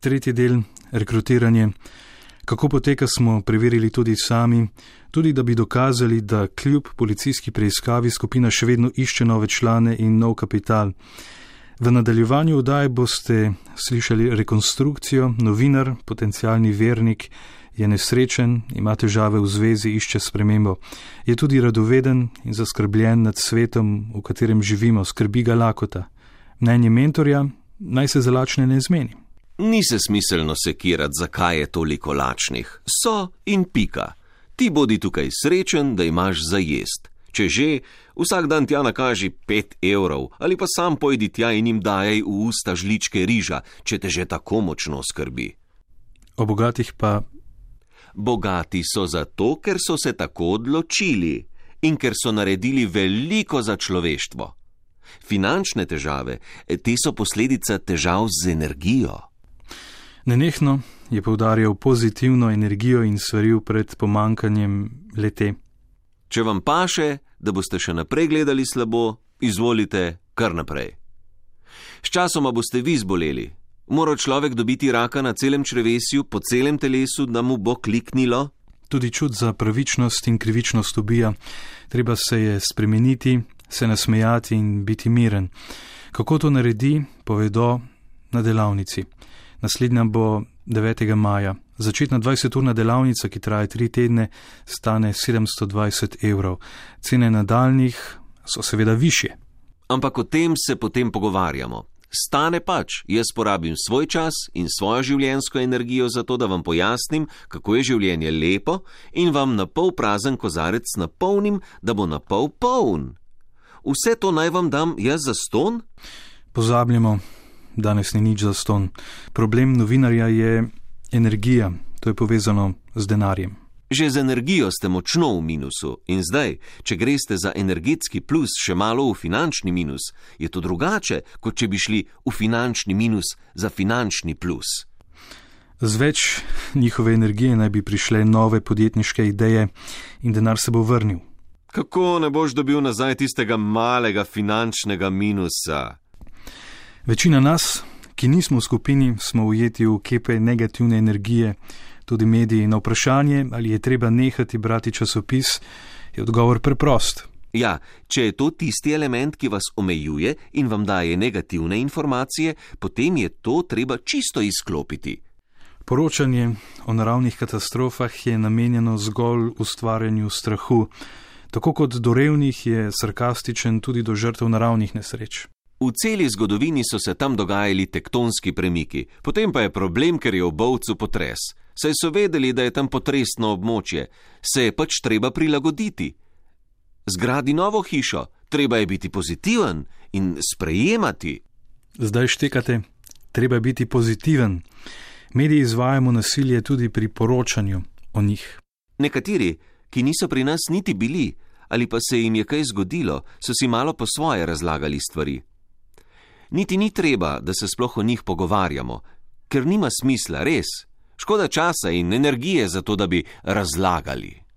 tretji del, rekrutiranje. Kako poteka, smo preverili tudi sami, tudi da bi dokazali, da kljub policijski preiskavi skupina še vedno išče nove člane in nov kapital. V nadaljevanju vdaj boste slišali rekonstrukcijo, novinar, potencijalni vernik je nesrečen, ima težave v zvezi, išče spremembo. Je tudi radoveden in zaskrbljen nad svetom, v katerem živimo, skrbi ga lakota. Mnenje mentorja naj se za lačne ne zmeni. Ni se smiselno sekirati, zakaj je toliko lačnih. So in pika. Ti bodi tukaj srečen, da imaš za jest. Če že, vsak dan tja nakaži pet evrov ali pa sam pojdi tja in jim dajaj v usta žličke riža, če te že tako močno skrbi. O bogatih pa. Bogati so zato, ker so se tako odločili in ker so naredili veliko za človeštvo. Finančne težave, te so posledica težav z energijo. Nenehno je poudarjal pozitivno energijo in svaril pred pomankanjem lete. Če vam paše, da boste še naprej gledali slabo, izvolite kar naprej. Sčasoma boste vi zboleli. Mora človek dobiti raka na celem črevesju, po celem telesu, da mu bo kliknilo? Tudi čut za pravičnost in krivičnost ubija. Treba se je spremeniti, se nasmejati in biti miren. Kako to naredi, povedo na delavnici. Naslednja bo 9. maja. Začetna 20-urna delavnica, ki traja 3 tedne, stane 720 evrov. Cene nadaljnih so seveda više. Ampak o tem se potem pogovarjamo. Stane pač, jaz porabim svoj čas in svojo življenjsko energijo za to, da vam pojasnim, kako je življenje lepo in vam na pol prazen kozarec napolnim, da bo na pol poln. Vse to naj vam dam jaz za ston? Pozabljamo, danes ni nič za ston. Problem novinarja je energija, to je povezano z denarjem. Že z energijo ste močno v minusu in zdaj, če greste za energetski plus še malo v finančni minus, je to drugače, kot če bi šli v finančni minus za finančni plus. Z več njihove energije naj bi prišle nove podjetniške ideje in denar se bo vrnil. Kako ne boš dobil nazaj tistega malega finančnega minusa? Večina nas, ki nismo v skupini, smo ujeti v kepe negativne energije, tudi mediji. Na vprašanje, ali je treba nehati brati časopis, je odgovor preprost. Ja, če je to tisti element, ki vas omejuje in vam daje negativne informacije, potem je to treba čisto izklopiti. Poročanje o naravnih katastrofah je namenjeno zgolj ustvarjanju strahu. Tako kot do revnih je sarkastičen tudi do žrtev naravnih nesreč. V celi zgodovini so se tam dogajali tektonski premiki, potem pa je problem, ker je v Bovcu potres. Saj so vedeli, da je tam potresno območje, se je pač treba prilagoditi. Zgradi novo hišo, treba je biti pozitiven in sprejemati. Zdaj štekate, treba je biti pozitiven. Mediji izvajamo nasilje tudi pri poročanju o njih. Nekateri, ki niso pri nas niti bili, ali pa se jim je kaj zgodilo, so si malo po svoje razlagali stvari niti ni treba, da se sploh o njih pogovarjamo, ker nima smisla, res. Škoda časa in energije za to, da bi razlagali.